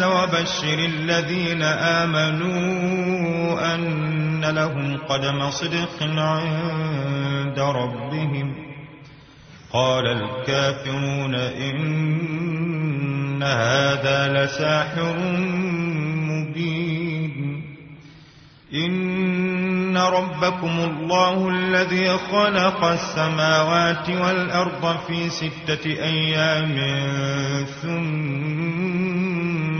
وبشر الذين آمنوا أن لهم قدم صدق عند ربهم. قال الكافرون إن هذا لساحر مبين. إن ربكم الله الذي خلق السماوات والأرض في ستة أيام ثم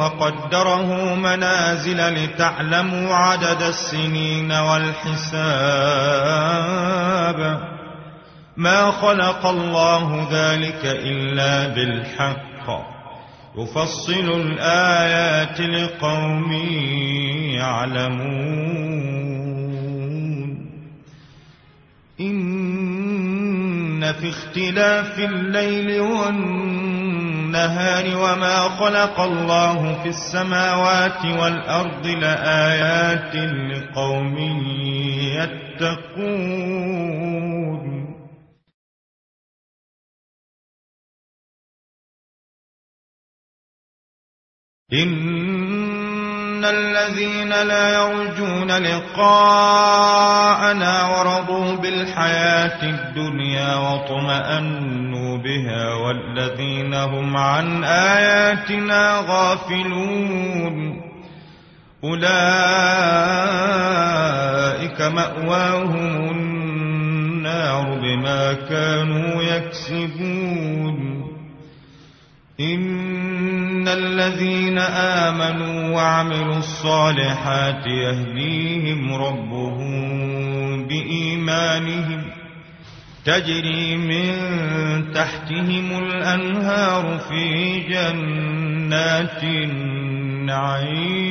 وقدره منازل لتعلموا عدد السنين والحساب. ما خلق الله ذلك إلا بالحق. يفصل الآيات لقوم يعلمون. إن في اختلاف الليل والنهار وما خلق الله في السماوات والأرض لآيات لقوم يتقون. إن الذين لا يرجون لقاءنا ورضوا بالحياة الدنيا واطمأنوا بها والذين هم عن آياتنا غافلون أولئك مأواهم النار بما كانوا يكسبون إن الذين آمنوا وعملوا الصالحات يهديهم ربهم بإيمانهم تجري من تحتهم الأنهار في جنات النعيم.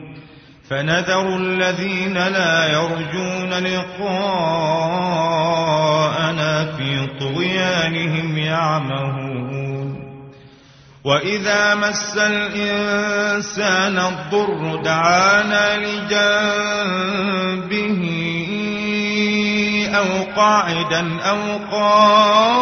فنذر الذين لا يرجون لقاءنا في طغيانهم يعمهون. وإذا مس الإنسان الضر دعانا لجنبه أو قاعدا أو قائما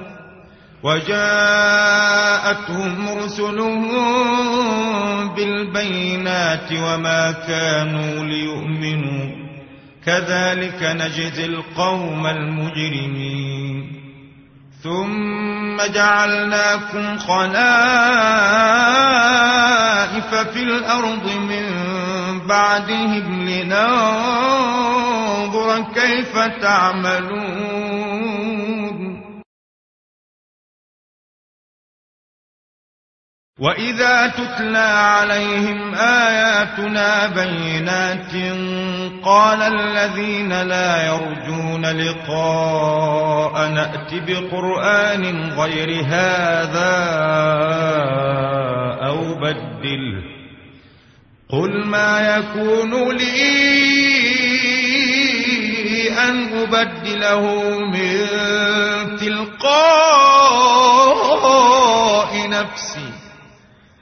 وجاءتهم رسلهم بالبينات وما كانوا ليؤمنوا. كذلك نجزي القوم المجرمين. ثم جعلناكم خلائف في الأرض من بعدهم لننظر كيف تعملون. وإذا تتلى عليهم آياتنا بينات قال الذين لا يرجون لقاء نأت بقرآن غير هذا أو بدل قل ما يكون لي أن أبدله من تلقاء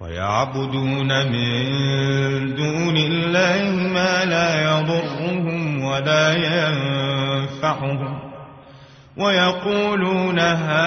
ويعبدون من دون الله ما لا يضرهم ولا ينفعهم ويقولون هؤلاء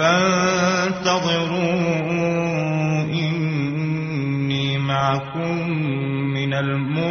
فانتظروا إني معكم من المنتظرين.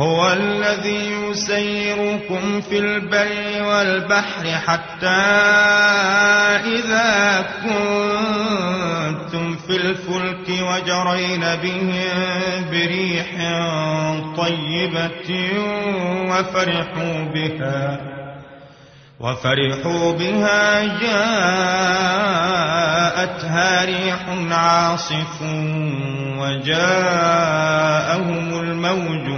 هو الذي يسيركم في البر والبحر حتى إذا كنتم في الفلك وجرين بهم بريح طيبة وفرحوا بها وفرحوا بها جاءتها ريح عاصف وجاءهم الموج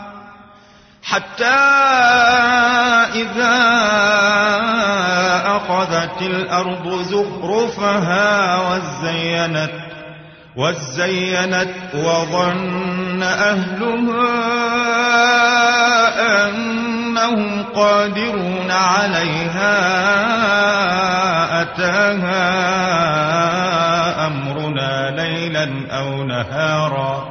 حتى إذا أخذت الأرض زخرفها وزينت وزينت وظن أهلها أنهم قادرون عليها أتاها أمرنا ليلا أو نهارا.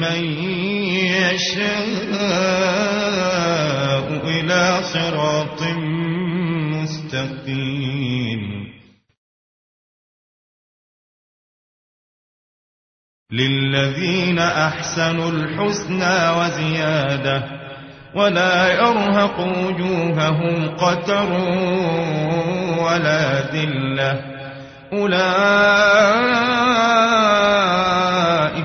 من يشاء إلى صراط مستقيم. للذين أحسنوا الحسنى وزيادة ولا يرهق وجوههم قتر ولا ذلة. أولئك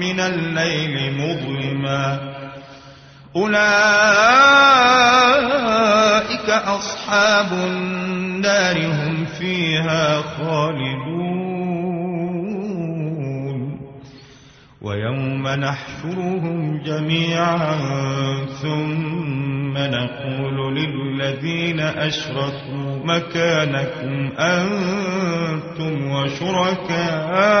من الليل مظلما. أولئك أصحاب النار هم فيها خالدون. ويوم نحشرهم جميعا ثم نقول للذين أشركوا مكانكم أنتم وشركاؤكم.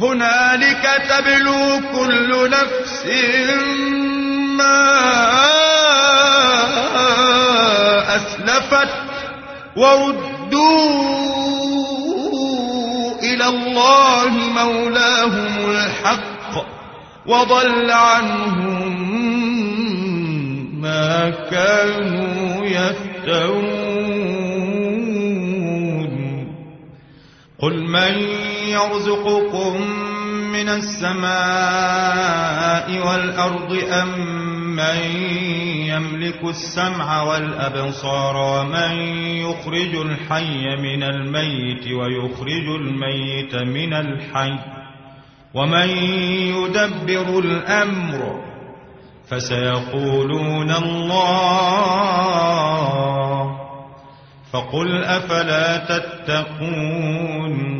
هنالك تبلو كل نفس ما أسلفت وردوا إلى الله مولاهم الحق وضل عنهم ما كانوا يفترون. قل من يرزقكم من السماء والأرض أم من يملك السمع والأبصار ومن يخرج الحي من الميت ويخرج الميت من الحي ومن يدبر الأمر فسيقولون الله فقل أفلا تتقون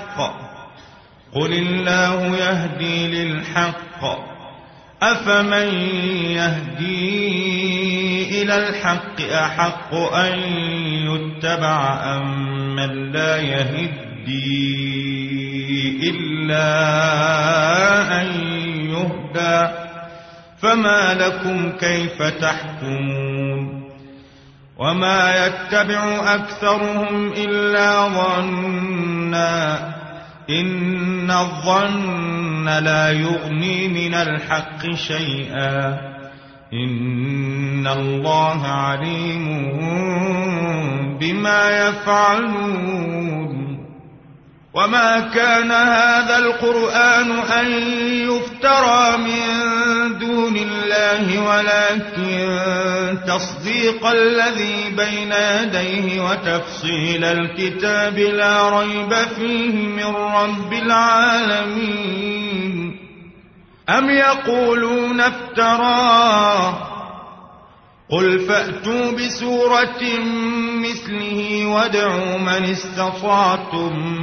قل الله يهدي للحق أفمن يهدي إلى الحق أحق أن يتبع أم من لا يهدي إلا أن يهدى فما لكم كيف تحكمون وما يتبع أكثرهم إلا ظنا إن الظن لا يغني من الحق شيئا. إن الله عليم بما يفعلون. وما كان هذا القرآن أن يفترى من دون الله ولكن تصديق الذي بين يديه وتفصيل الكتاب لا ريب فيه من رب العالمين أم يقولون افتراه قل فأتوا بسورة مثله وادعوا من استطعتم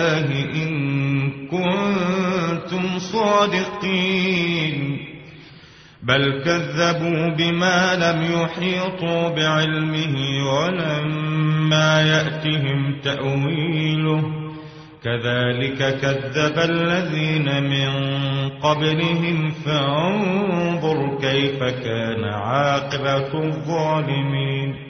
الله إن كنتم صادقين. بل كذبوا بما لم يحيطوا بعلمه ولما يأتهم تأويله. كذلك كذب الذين من قبلهم فانظر كيف كان عاقبة الظالمين.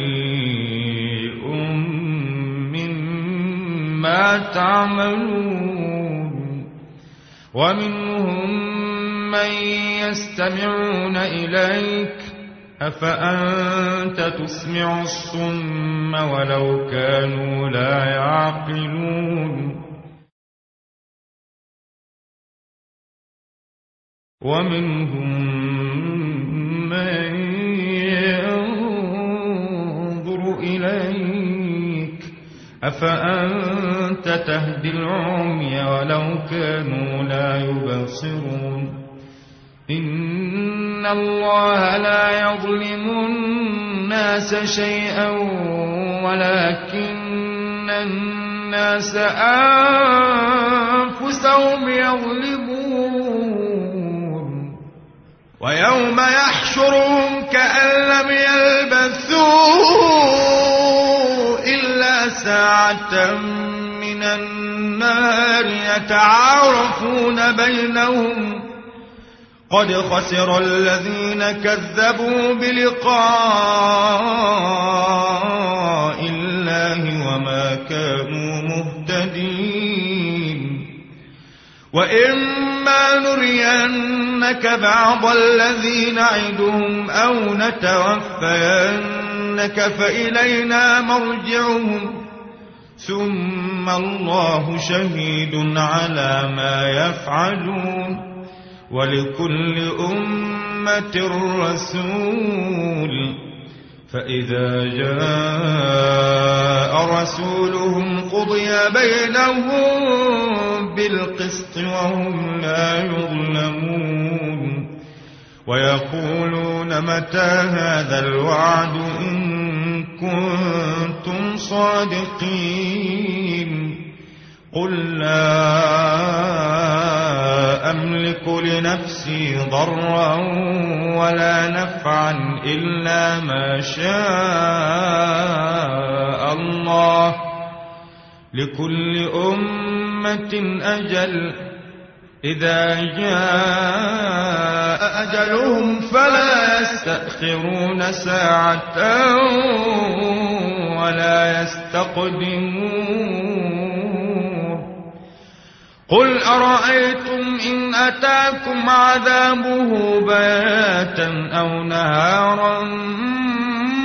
مما تعملون ومنهم من يستمعون إليك أفأنت تسمع الصم ولو كانوا لا يعقلون ومنهم أفأنت تهدي العمي ولو كانوا لا يبصرون؟ إن الله لا يظلم الناس شيئا ولكن الناس أنفسهم يظلمون. ويوم يحشرهم كأن لم يلبثوا إلا ساعة من النار يتعارفون بينهم. قد خسر الذين كذبوا بلقاء الله وما كانوا مهتدين. وإما نرينك بعض الذي نعدهم أو نتوفينك فإلينا مرجعهم. ثم الله شهيد على ما يفعلون ولكل أمة رسول. فإذا جاء رسولهم قضي بينهم بالقسط وهم لا يظلمون. ويقولون متى هذا الوعد إن كنتم صادقين قل لا أملك لنفسي ضرا ولا نفعا إلا ما شاء الله لكل أمة أجل إذا جاء أجلهم فلا يستأخرون ساعة ولا يستقدمون. قل أرأيتم إن أتاكم عذابه بياتا أو نهارا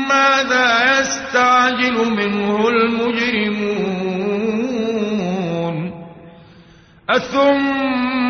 ماذا يستعجل منه المجرمون؟ أثم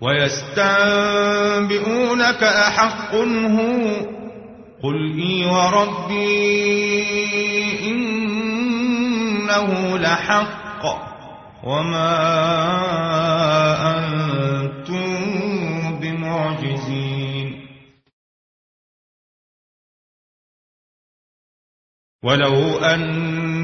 ويستنبئونك أحق هو قل إي وربي إنه لحق وما أنتم بمعجزين. ولو أن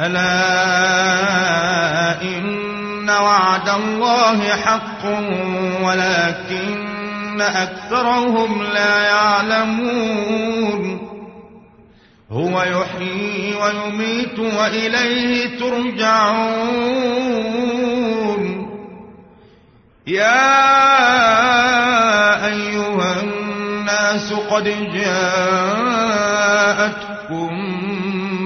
ألا إن وعد الله حق ولكن أكثرهم لا يعلمون. هو يحيي ويميت وإليه ترجعون. يا أيها الناس قد جاءتكم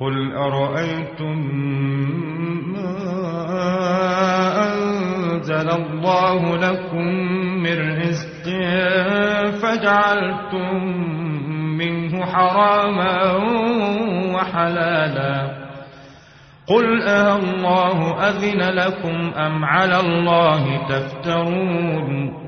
قل أرأيتم ما أنزل الله لكم من رزق فجعلتم منه حراما وحلالا قل أه الله أذن لكم أم على الله تفترون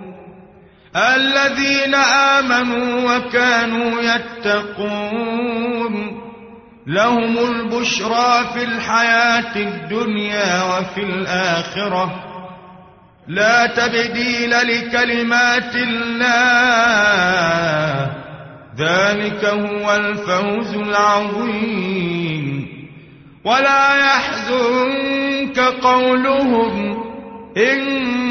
الذين آمنوا وكانوا يتقون لهم البشرى في الحياة الدنيا وفي الآخرة. لا تبديل لكلمات الله. ذلك هو الفوز العظيم. ولا يحزنك قولهم إن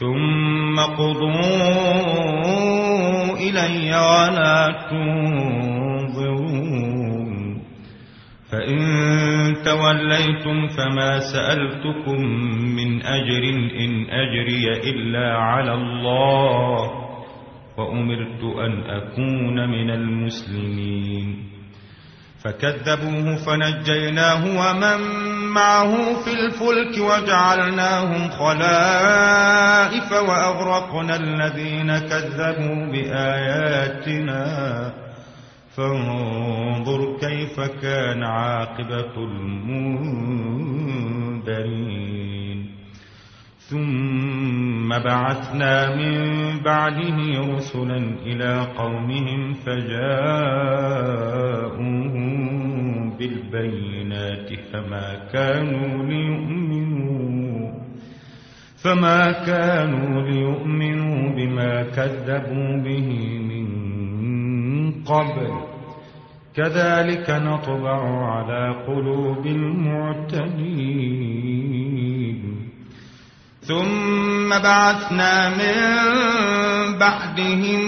ثم قضوا إلي ولا تنظرون. فإن توليتم فما سألتكم من أجر إن أجري إلا على الله وأمرت أن أكون من المسلمين. فكذبوه فنجيناه ومن معه في الفلك وجعلناهم خلائف وأغرقنا الذين كذبوا بآياتنا. فانظر كيف كان عاقبة المنذرين. ثم بعثنا من بعده رسلا إلى قومهم فجاءوهم بالبينات فما كانوا ليؤمنوا فما كانوا ليؤمنوا بما كذبوا به من قبل. كذلك نطبع على قلوب المعتدين. ثم بعثنا من بعدهم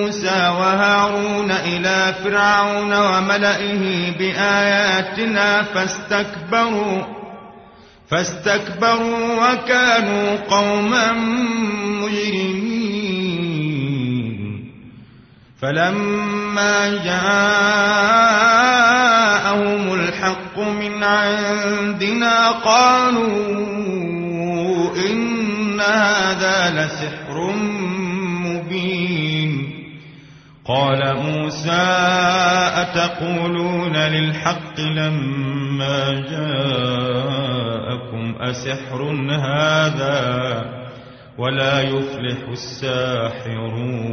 موسى وهارون إلى فرعون وملئه بآياتنا فاستكبروا فاستكبروا وكانوا قوما مجرمين. فلما جاءهم الحق من عندنا قالوا إن هذا لسحر مبين قال موسى أتقولون للحق لما جاءكم أسحر هذا ولا يفلح الساحرون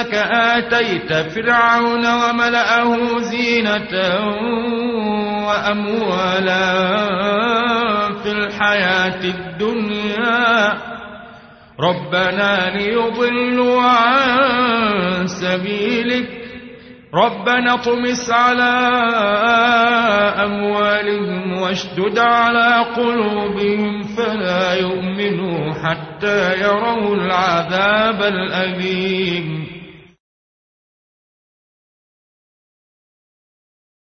إنك آتيت فرعون وملأه زينة وأموالا في الحياة الدنيا. ربنا ليضلوا عن سبيلك. ربنا اطمس على أموالهم واشدد على قلوبهم فلا يؤمنوا حتى يروا العذاب الأليم.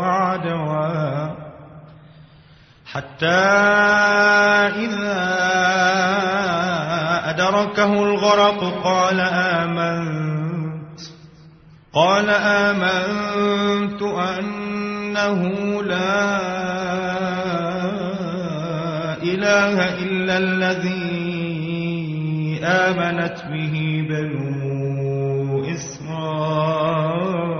وعدوا حتى إذا أدركه الغرق قال آمنت. قال آمنت أنه لا إله إلا الذي آمنت به بنو إسرائيل.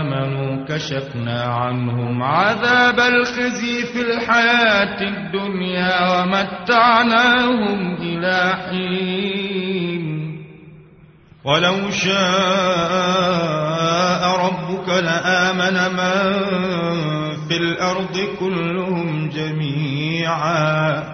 آمنوا كشفنا عنهم عذاب الخزي في الحياة الدنيا ومتعناهم إلى حين. ولو شاء ربك لآمن من في الأرض كلهم جميعا.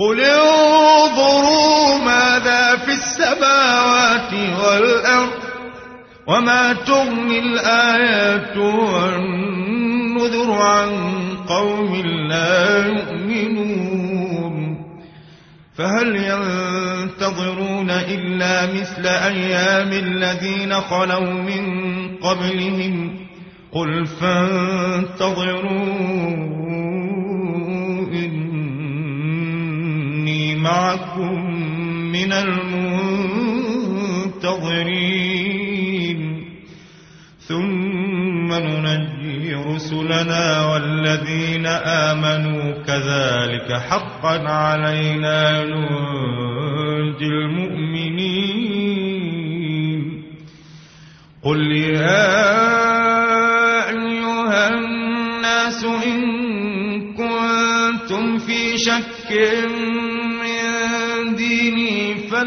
قل انظروا ماذا في السماوات والأرض وما تغني الآيات والنذر عن قوم لا يؤمنون فهل ينتظرون إلا مثل أيام الذين خلوا من قبلهم قل فانتظروا معكم من المنتظرين ثم ننجي رسلنا والذين آمنوا كذلك حقا علينا ننجي المؤمنين قل يا أيها الناس إن كنتم في شك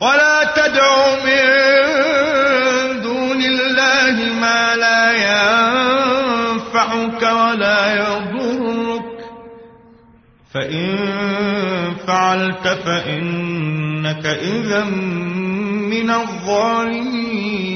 ولا تدع من دون الله ما لا ينفعك ولا يضرك. فإن فعلت فإنك إذا من الظالمين.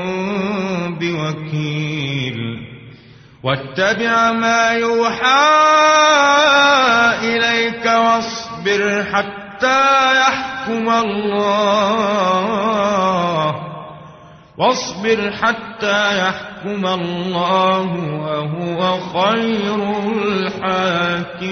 واتبع ما يوحى إليك واصبر حتى يحكم الله. واصبر حتى يحكم الله وهو خير الحاكمين.